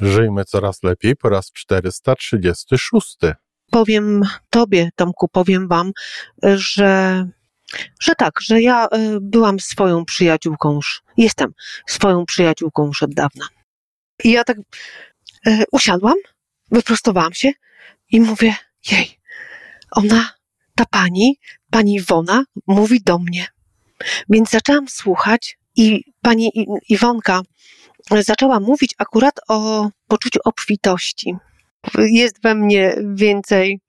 Żyjmy coraz lepiej po raz 436. Powiem Tobie, Tomku, powiem Wam, że, że tak, że ja y, byłam swoją przyjaciółką już, jestem swoją przyjaciółką już od dawna. I ja tak y, usiadłam, wyprostowałam się i mówię, jej, ona, ta pani, pani Iwona mówi do mnie. Więc zaczęłam słuchać i pani Iwonka zaczęła mówić akurat o poczuciu obfitości. Jest we mnie więcej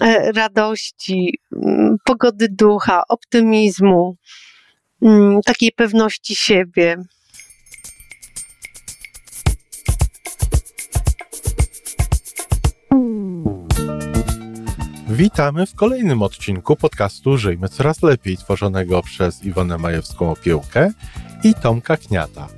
e, radości, mm, pogody ducha, optymizmu, mm, takiej pewności siebie. Witamy w kolejnym odcinku podcastu Żyjmy Coraz Lepiej, tworzonego przez Iwonę Majewską-Opiełkę i Tomka Kniata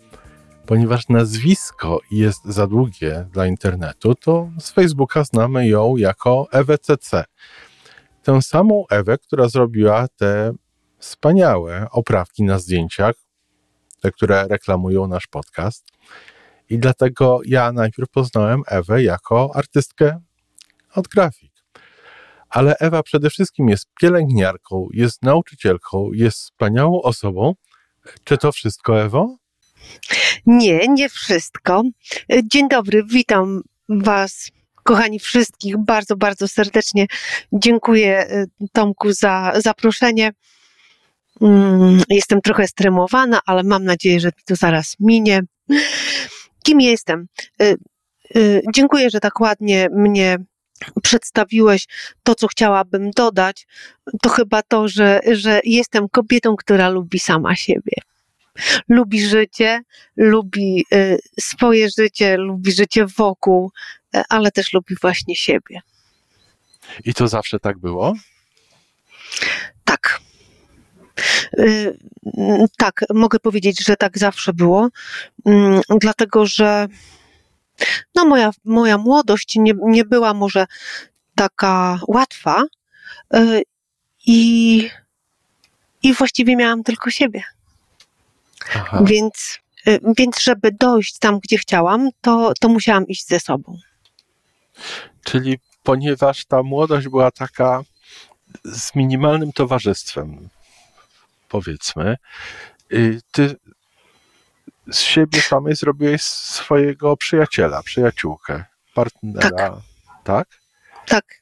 ponieważ nazwisko jest za długie dla internetu, to z Facebooka znamy ją jako EWCC. Tę samą Ewę, która zrobiła te wspaniałe oprawki na zdjęciach, te, które reklamują nasz podcast. I dlatego ja najpierw poznałem Ewę jako artystkę od grafik. Ale Ewa przede wszystkim jest pielęgniarką, jest nauczycielką, jest wspaniałą osobą. Czy to wszystko, Ewo? Nie, nie wszystko. Dzień dobry, witam Was, kochani wszystkich, bardzo, bardzo serdecznie. Dziękuję y, Tomku za zaproszenie. Mm, jestem trochę stremowana, ale mam nadzieję, że to zaraz minie. Kim jestem? Y, dziękuję, że tak ładnie mnie przedstawiłeś to, co chciałabym dodać, to chyba to, że, że jestem kobietą, która lubi sama siebie lubi życie, lubi y, swoje życie, lubi życie wokół, y, ale też lubi właśnie siebie. I to zawsze tak było? Tak. Y, tak, mogę powiedzieć, że tak zawsze było, mm, dlatego że no moja, moja młodość nie, nie była może taka łatwa i, i właściwie miałam tylko siebie. Więc, y, więc żeby dojść tam, gdzie chciałam, to, to musiałam iść ze sobą. Czyli ponieważ ta młodość była taka z minimalnym towarzystwem, powiedzmy, y, ty z siebie samej zrobiłeś swojego przyjaciela, przyjaciółkę, partnera, tak? Tak. tak.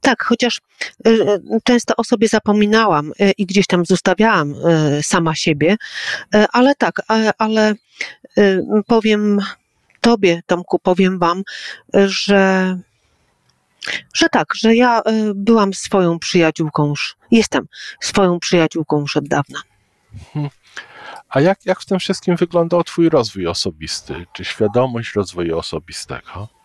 Tak, chociaż y, y, często o sobie zapominałam y, i gdzieś tam zostawiałam sama siebie, ale tak, ale powiem Tobie, Tomku, powiem Wam, że, że tak, że ja byłam swoją przyjaciółką już, jestem swoją przyjaciółką już od dawna. Mhm. A jak, jak w tym wszystkim wyglądał Twój rozwój osobisty, czy świadomość rozwoju osobistego?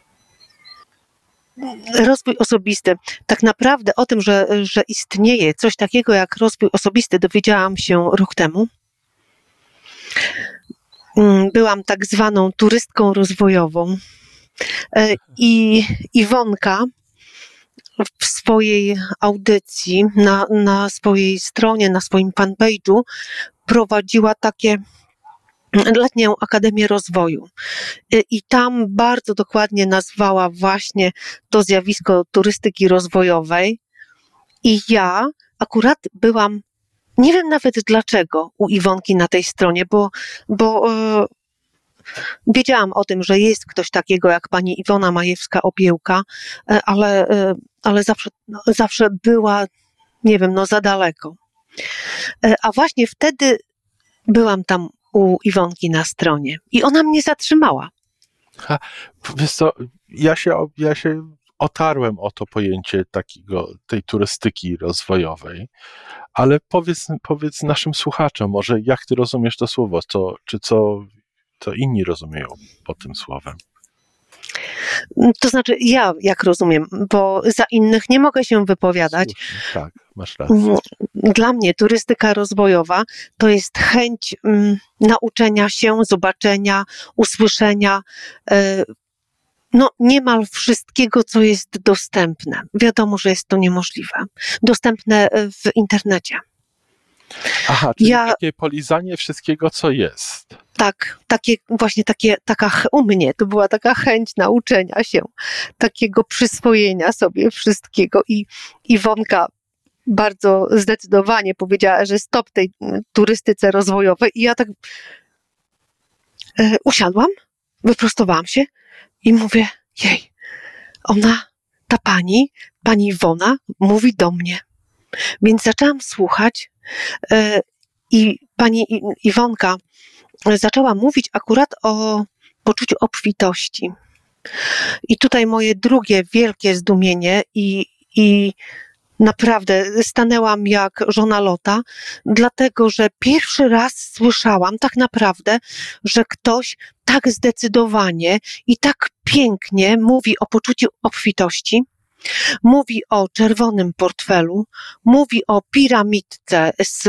Rozwój osobisty. Tak naprawdę o tym, że, że istnieje coś takiego jak rozwój osobisty, dowiedziałam się rok temu. Mm, byłam tak zwaną turystką rozwojową e, i Iwonka w swojej audycji, na, na swojej stronie, na swoim fanpage'u prowadziła takie letnią Akademię Rozwoju. Y, I tam bardzo dokładnie nazwała właśnie to zjawisko turystyki rozwojowej. I ja akurat byłam, nie wiem nawet dlaczego, u Iwonki na tej stronie, bo, bo yy, wiedziałam o tym, że jest ktoś takiego jak pani Iwona Majewska-Opiełka, yy, ale, yy, ale zawsze, zawsze była, nie wiem, no za daleko. A właśnie wtedy byłam tam u Iwonki na stronie i ona mnie zatrzymała. Ha, wiesz co, ja się, ja się otarłem o to pojęcie takiego, tej turystyki rozwojowej, ale powiedz, powiedz naszym słuchaczom może, jak ty rozumiesz to słowo, co, czy co to inni rozumieją pod tym słowem? To znaczy, ja jak rozumiem, bo za innych nie mogę się wypowiadać. Słusznie, tak, masz rację. Mm, Dla mnie turystyka rozwojowa to jest chęć mm, nauczenia się, zobaczenia, usłyszenia, e, no niemal wszystkiego, co jest dostępne. Wiadomo, że jest to niemożliwe. Dostępne e, w internecie. Aha, czyli ja- takie polizanie wszystkiego, co jest. Tak, takie, właśnie takie, taka, u mnie to była taka chęć nauczenia się, takiego przyswojenia sobie wszystkiego i Iwonka bardzo zdecydowanie powiedziała, że stop tej turystyce rozwojowej i ja tak e, usiadłam, wyprostowałam się i mówię, jej, ona, ta pani, pani Iwona mówi do mnie. Więc zaczęłam słuchać i pani Iwonka zaczęła mówić akurat o poczuciu obfitości. I tutaj moje drugie wielkie zdumienie i, i naprawdę stanęłam jak żona Lota, dlatego że pierwszy raz słyszałam tak naprawdę, że ktoś tak zdecydowanie i tak pięknie mówi o poczuciu obfitości, mówi o czerwonym portfelu, mówi o piramidce z,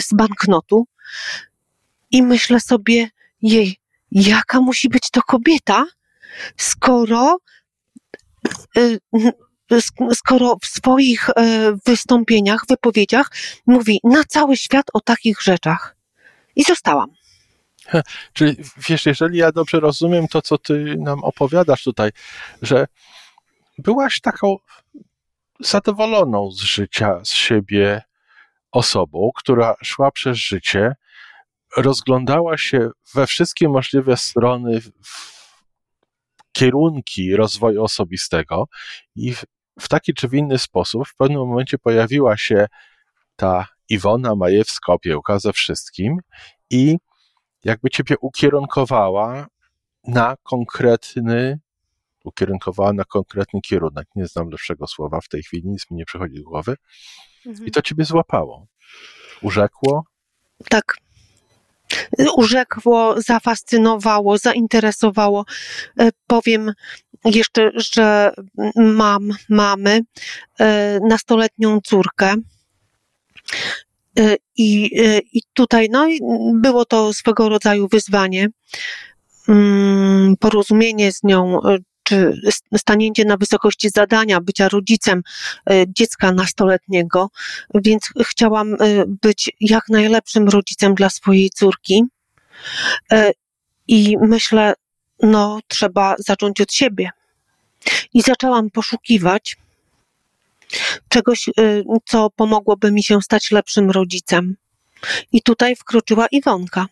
z banknotu i myślę sobie, jej, jaka musi być to kobieta, skoro y, sk- skoro w swoich e, wystąpieniach, wypowiedziach mówi na cały świat o takich rzeczach. I zostałam. Czyli wiesz, jeżeli ja dobrze rozumiem to, co ty nam opowiadasz tutaj, że byłaś taką zadowoloną z życia, z siebie osobą, która szła przez życie, rozglądała się we wszystkie możliwe strony, kierunki rozwoju osobistego i w, w taki czy w inny sposób w pewnym momencie pojawiła się ta Iwona Majewska-Opiełka ze wszystkim i jakby ciebie ukierunkowała na konkretny, ukierunkowała na konkretny kierunek. Nie znam lepszego słowa w tej chwili, nic mi nie przychodzi do głowy. I to ciebie złapało. Urzekło. Tak. Urzekło, zafascynowało, zainteresowało. E, Powiem jeszcze, że mam, mamy e, nastoletnią córkę. E, I, I tutaj no, i było to swego rodzaju wyzwanie. Mm, Porozumienie z nią, czy stanięcie na wysokości zadania bycia rodzicem e, dziecka nastoletniego, więc chciałam e, być jak najlepszym rodzicem dla swojej córki. E, I myślę, no, trzeba zacząć od siebie. I zaczęłam poszukiwać czegoś, co pomogłoby mi się stać lepszym rodzicem. I tutaj wkroczyła Iwonka.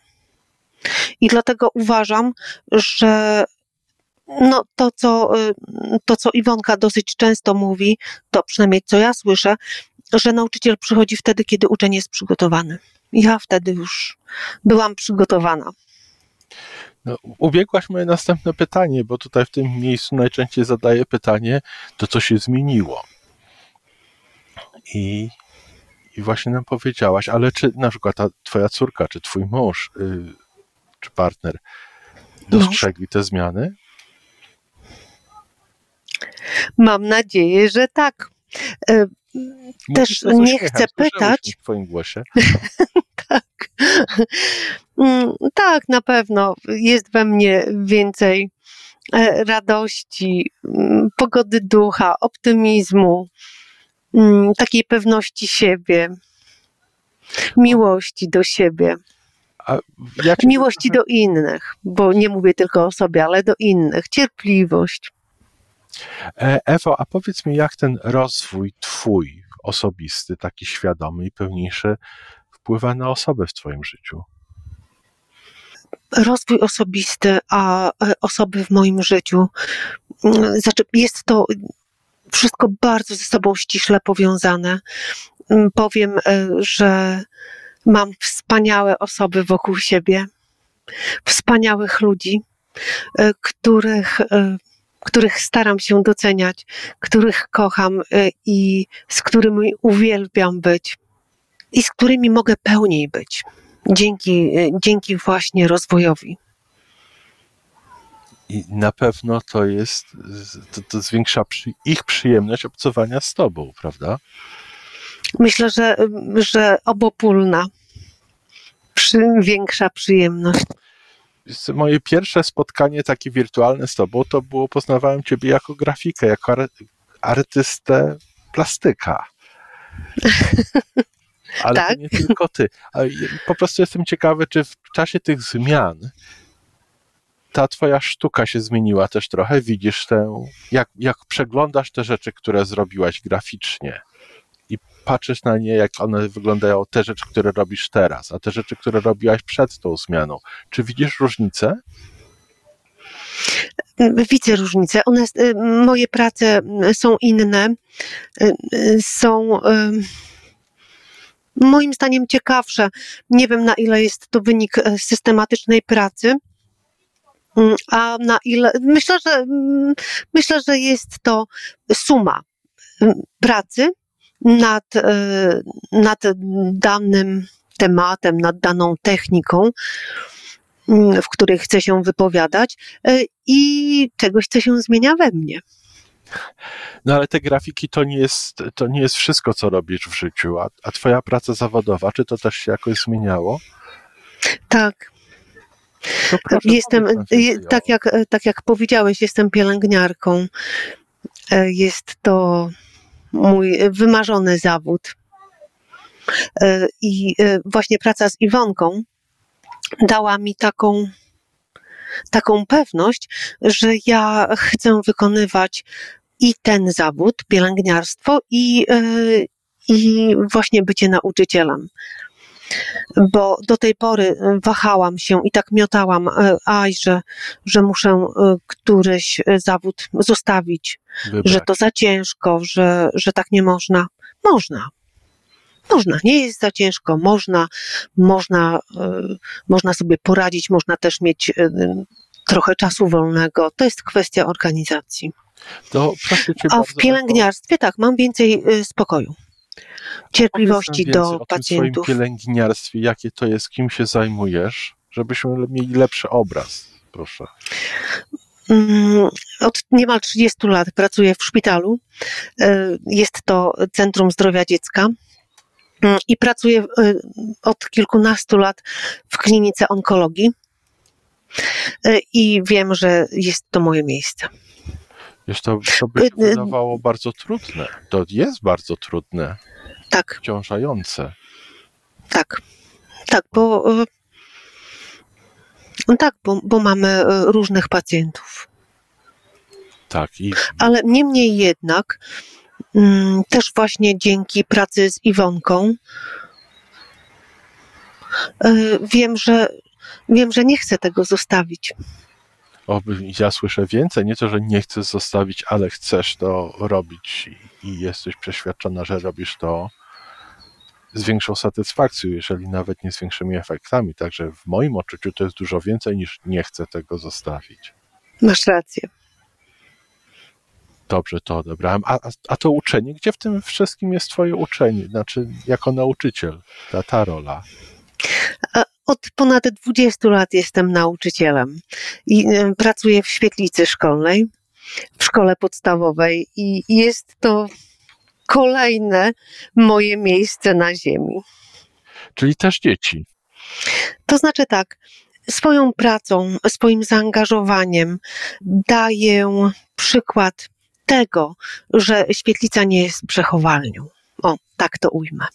I dlatego uważam, że no, to, co, y, to, co Iwonka dosyć często mówi, to przynajmniej co ja słyszę, że nauczyciel przychodzi wtedy, kiedy uczeń jest przygotowany. Ja wtedy już byłam przygotowana. No, ubiegłaś moje następne pytanie, bo tutaj w tym miejscu najczęściej zadaję pytanie, to co się zmieniło? I, i właśnie nam powiedziałaś, ale czy na przykład ta twoja córka, czy twój mąż, y, czy partner dostrzegli te zmiany? Mam nadzieję, że tak. E, z nie chcę pytać. W twoim głosie. Tak. Mm, Tak, na pewno. Jest we mnie więcej e, radości, mm, pogody ducha, optymizmu, mm, takiej pewności siebie, miłości do siebie, ja miłości do innych, bo nie mówię tylko o sobie, ale do innych, cierpliwość. E, Ewo, a powiedz mi, jak ten rozwój twój osobisty, taki świadomy i pełniejszy, wpływa na osobę w twoim życiu? rozwój osobisty, a e, osoby w moim życiu. mm, Znaczy, jest to wszystko bardzo ze sobą ściśle powiązane. Mm, Powiem, e, że mam wspaniałe osoby wokół siebie, wspaniałych ludzi, których, których staram się doceniać, których kocham e, i z którymi uwielbiam być i z którymi mogę pełniej być dzięki, dzięki właśnie rozwojowi. I na pewno to jest, to, to zwiększa przy, ich przyjemność obcowania z tobą, prawda? Myślę, że, że obopólna. Przy, większa przyjemność. Moje pierwsze spotkanie takie wirtualne z tobą to było, poznawałem ciebie jako grafikę, jako ar artystę plastyka. Ale tak? nie tylko ty. Po prostu jestem ciekawy, czy w czasie tych zmian ta twoja sztuka się zmieniła też trochę. Widzisz tę, jak, jak przeglądasz te rzeczy, które zrobiłaś graficznie patrzysz na nie, jak one wyglądają, te rzeczy, które robisz teraz, a te rzeczy, które robiłaś przed tą zmianą. Czy widzisz różnicę? Widzę różnicę. One, y, moje prace są inne, y, y, są moim zdaniem ciekawsze. Nie wiem, na ile jest to wynik systematycznej pracy, a na ile. Myślę, że mm, myślę, że jest to suma pracy nad, e, nad danym tematem, nad daną techniką, w której chcę się wypowiadać e, i czegoś, co się zmienia we mnie. No ale te grafiki to nie jest, to nie jest wszystko, co robisz w życiu. A, a twoja praca zawodowa, czy to też się jakoś zmieniało? Tak. Jestem, tak jak, tak jak powiedziałeś, jestem pielęgniarką. E, jest to mój wymarzony zawód. E, I e, właśnie praca z Iwonką dała mi taką, taką pewność, że ja chcę wykonywać i ten zawód, pielęgniarstwo, i, e, i właśnie bycie nauczycielem. Bo do tej pory wahałam się i tak miotałam, e, aj, że, że muszę e, któryś zawód zostawić, Wybrać. że to za ciężko, że, że tak nie można. Można. Można, nie jest za ciężko, można, można, można sobie poradzić, można też mieć trochę czasu wolnego. To jest kwestia organizacji. To A w pielęgniarstwie tak, mam więcej y, spokoju. Cierpliwości do pacjentów. W pielęgniarstwie, jakie to jest, kim się zajmujesz, żebyśmy mieli lepszy obraz, proszę. Mm, od niemal 30 lat pracuję w szpitalu. Y, jest to Centrum Zdrowia Dziecka mm, i pracuję y, od kilkunastu lat w klinice onkologii i wiem, że jest to moje miejsce. Wiesz, to, to by się wydawało bardzo trudne. To jest bardzo trudne. Tak. Wciążające. Tak. Tak, bo no tak, bo, bo mamy różnych pacjentów. Tak. I... Ale niemniej jednak mm, też właśnie dzięki pracy z Iwonką wiem, że wiem, że nie chcę tego zostawić oby ja słyszę więcej, nie to, że nie chcesz zostawić, ale chcesz to robić i jesteś przeświadczona, że robisz to z większą satysfakcją, jeżeli nawet nie z większymi efektami. Także w moim odczuciu to jest dużo więcej niż nie chcę tego zostawić. Masz rację. Dobrze, to odebrałem. A, a to uczenie, gdzie w tym wszystkim jest Twoje uczenie? Znaczy, jako nauczyciel, ta, ta rola. Od ponad 20 lat jestem nauczycielem i e, pracuję w świetlicy szkolnej, w szkole podstawowej i jest to kolejne moje miejsce na ziemi. Czyli też dzieci. To znaczy tak, swoją pracą, swoim zaangażowaniem daję przykład tego, że świetlica nie jest przechowalnią. O, tak to ujmę.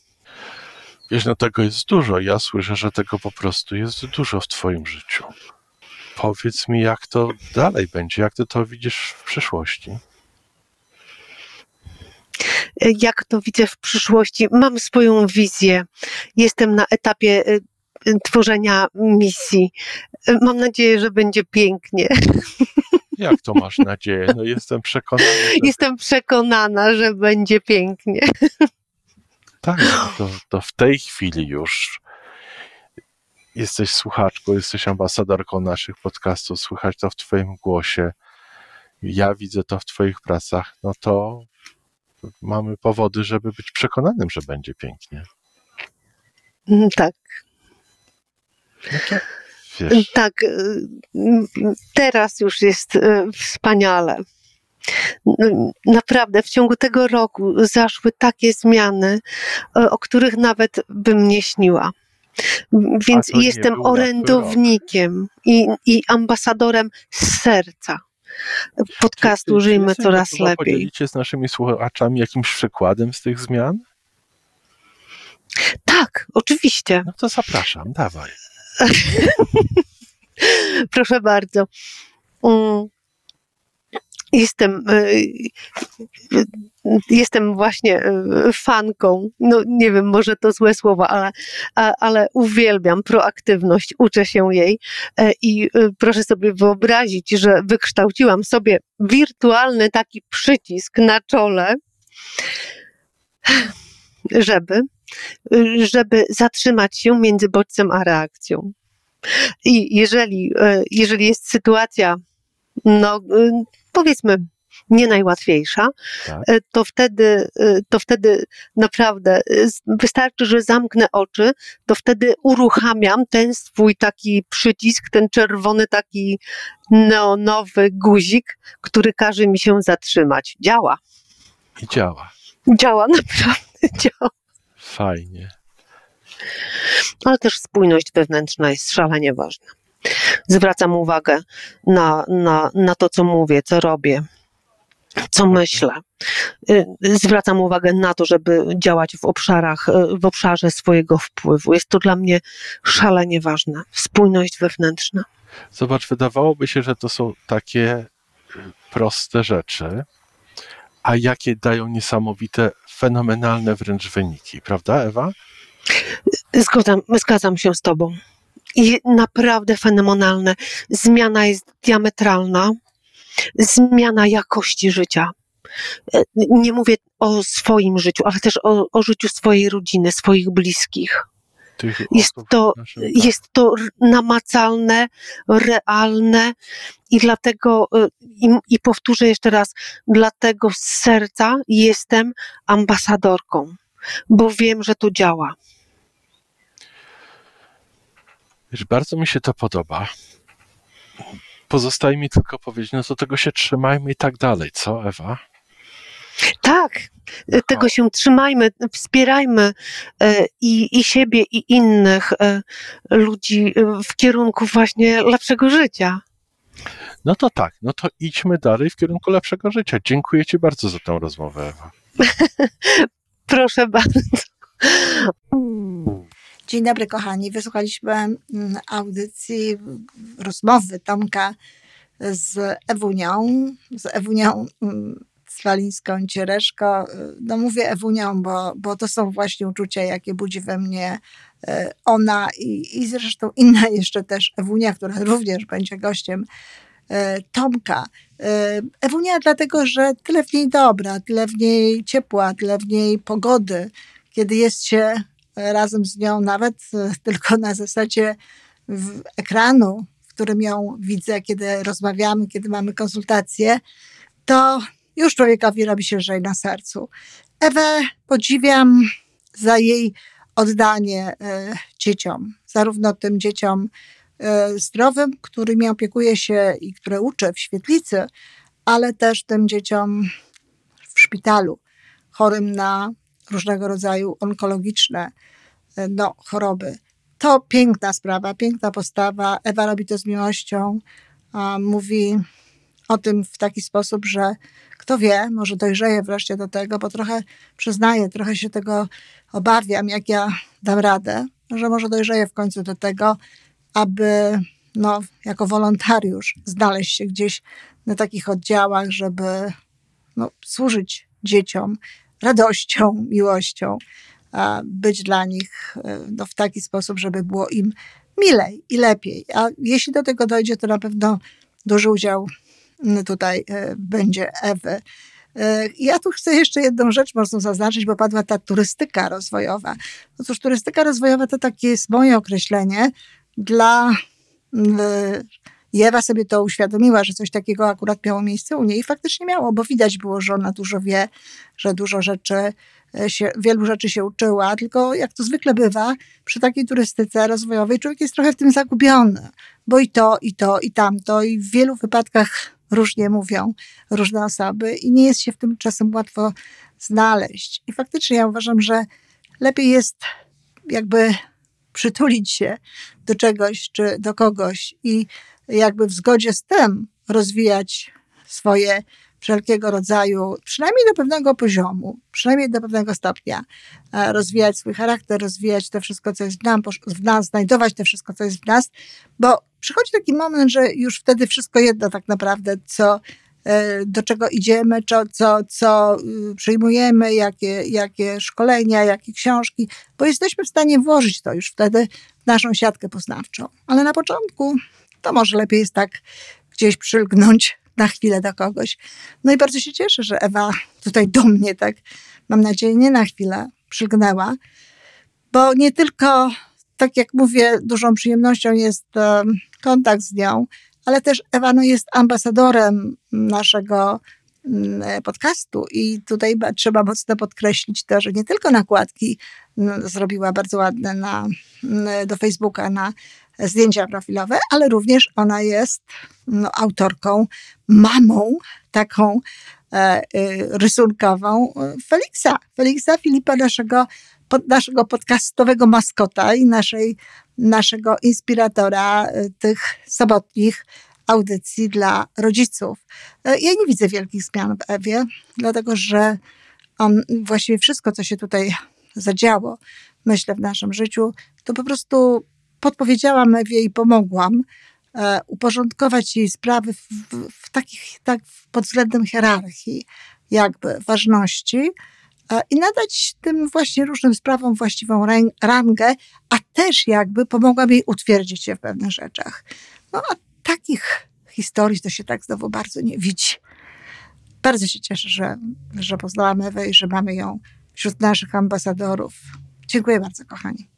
Wiesz, no tego jest dużo. Ja słyszę, że tego po prostu jest dużo w Twoim życiu. Powiedz mi, jak to dalej będzie, jak Ty to widzisz w przyszłości? Jak to widzę w przyszłości? Mam swoją wizję. Jestem na etapie y, y, tworzenia misji. Mam nadzieję, że będzie pięknie. Jak to masz nadzieję? No jestem przekonana. Że... Jestem przekonana, że będzie pięknie. Tak, to, to w tej chwili już jesteś słuchaczką, jesteś ambasadorką naszych podcastów, słychać to w Twoim głosie, ja widzę to w Twoich pracach, no to mamy powody, żeby być przekonanym, że będzie pięknie. Mm, tak. No to wiesz. Tak, y, teraz już jest y, wspaniale. Naprawdę, w ciągu tego roku zaszły takie zmiany, y, o których nawet bym nie śniła. Więc jestem orędownikiem i, i ambasadorem z serca podcastu czy, czy, Żyjmy Coraz Lepiej. podzielić się z naszymi słuchaczami jakimś przykładem z tych zmian? Tak, oczywiście. No to zapraszam, dawaj. Proszę bardzo. Mm. Jestem, e, jestem właśnie e, fanką, no nie wiem, może to złe słowo, ale, ale uwielbiam proaktywność, uczę się jej e, i proszę sobie wyobrazić, że wykształciłam sobie wirtualny taki przycisk na czole, żeby żeby zatrzymać się między bodźcem a reakcją. I jeżeli, jeżeli jest sytuacja, no powiedzmy, nie najłatwiejsza, tak. E, to, wtedy, to wtedy naprawdę wystarczy, że zamknę oczy, to wtedy uruchamiam ten swój taki przycisk, ten czerwony taki neonowy guzik, który każe mi się zatrzymać. Działa. I działa. Działa, naprawdę działa. Fajnie. Ale też spójność wewnętrzna jest szalenie ważna. Zwracam uwagę na, na, na to, co mówię, co robię, co myślę. Y, zwracam uwagę na to, żeby działać w obszarach, y, w obszarze swojego wpływu. Jest to dla mnie szalenie ważne. Spójność wewnętrzna. Zobacz, wydawałoby się, że to są takie proste rzeczy, a jakie dają niesamowite fenomenalne wręcz wyniki, prawda, Ewa? Zgadzam, zgadzam się z Tobą. I naprawdę fenomenalne. Zmiana jest diametralna. Zmiana jakości życia. E, nie mówię o swoim życiu, ale też o, o życiu swojej rodziny, swoich bliskich jest to, jest to namacalne, realne i dlatego, y, i, i powtórzę jeszcze raz, dlatego z serca jestem ambasadorką, bo wiem, że to działa. Wiesz, bardzo mi się to podoba. Pozostaje mi tylko powiedzieć, no to tego się trzymajmy i tak dalej, co Ewa? Tak, tego się trzymajmy, wspierajmy e, i, i siebie, i innych e, ludzi e, w kierunku właśnie lepszego życia. No to tak, no to idźmy dalej w kierunku lepszego życia. Dziękuję Ci bardzo za tę rozmowę, Ewa. Proszę bardzo. Dzień dobry, kochani. Wysłuchaliśmy mm, audycji, rozmowy Tomka z Ewunią, z Ewunią mm, Swalińską, Ciereszko. No mówię Ewunią, bo, bo to są właśnie uczucia, jakie budzi we mnie e, ona i, i zresztą inna jeszcze też Ewunia, która również będzie gościem e, Tomka. E, Ewunia dlatego, że tyle w niej dobra, tyle w niej ciepła, tyle w niej pogody, kiedy jest się razem z nią, nawet tylko na zasadzie ekranu, w którym ją widzę, kiedy rozmawiamy, kiedy mamy konsultacje, to już człowiekowi robi się lżej na sercu. Ewę podziwiam za jej oddanie e, dzieciom, zarówno tym dzieciom e, zdrowym, którymi opiekuje się i które uczę w świetlicy, ale też tym dzieciom w szpitalu, chorym na różnego rodzaju onkologiczne e, no, choroby. To piękna sprawa, piękna postawa. Ewa robi to z miłością. Mówi o tym w taki sposób, że kto wie, może dojrzeję wreszcie do tego, bo trochę przyznaję, trochę się tego obawiam, jak ja dam radę, że może dojrzeję w końcu do tego, aby no, jako wolontariusz znaleźć się gdzieś na takich oddziałach, żeby no, służyć dzieciom radością, miłością, a być dla nich e, no, w taki sposób, żeby było im milej i lepiej. A jeśli do tego dojdzie, to na pewno duży udział tutaj e, będzie Ewy. E, ja tu chcę jeszcze jedną rzecz mocno zaznaczyć, bo padła ta turystyka rozwojowa. Otóż turystyka rozwojowa to takie jest moje określenie dla I Ewa sobie to uświadomiła, że coś takiego akurat miało miejsce u niej i faktycznie miało, bo widać było, że ona dużo wie, że dużo rzeczy e, się, wielu rzeczy się uczyła, tylko jak to zwykle bywa, przy takiej turystyce rozwojowej człowiek jest trochę w tym zagubiony, bo i to, i to, i tamto, i w wielu wypadkach różnie mówią różne osoby i nie jest się w tym czasem łatwo znaleźć. I faktycznie ja uważam, że lepiej jest jakby przytulić się do czegoś czy do kogoś i jakby w zgodzie z tym rozwijać swoje wszelkiego rodzaju, przynajmniej do pewnego poziomu, przynajmniej do pewnego stopnia, e, rozwijać swój charakter, rozwijać to wszystko, co jest w nas, w nas, znajdować to wszystko, co jest w nas, bo przychodzi taki moment, że już wtedy wszystko jedno tak naprawdę, co e, do czego idziemy, co, co, co y, przyjmujemy, jakie, jakie szkolenia, jakie książki, bo jesteśmy w stanie włożyć to już wtedy w naszą siatkę poznawczą. Ale na początku to może lepiej jest tak gdzieś przylgnąć na chwilę do kogoś. No i bardzo się cieszę, że Ewa tutaj do mnie, tak, mam nadzieję, nie na chwilę przylgnęła, bo nie tylko, tak jak mówię, dużą przyjemnością jest kontakt z nią, ale też Ewa no, jest ambasadorem naszego mm, podcastu i tutaj trzeba mocno podkreślić to, że nie tylko nakładki mm, zrobiła bardzo ładne na, mm, do Facebooka na zdjęcia profilowe, ale również ona jest no, autorką, mamą taką e, e, rysunkową Feliksa, Feliksa Filipa, naszego, pod, naszego podcastowego maskota i naszej, naszego inspiratora e, tych sobotnich audycji dla rodziców. E, ja nie widzę wielkich zmian w Ewie, dlatego że on, właściwie wszystko, co się tutaj zadziało, myślę, w naszym życiu, to po prostu podpowiedziałam Ewie i pomogłam e, uporządkować jej sprawy w, w, w takich, tak pod względem hierarchii, jakby ważności e, i nadać tym właśnie różnym sprawom właściwą rangę, a też jakby pomogłam jej utwierdzić się w pewnych rzeczach. No a takich historii to się tak znowu bardzo nie widzi. Bardzo się cieszę, że, że poznałam Ewę i że mamy ją wśród naszych ambasadorów. Dziękuję bardzo, kochani.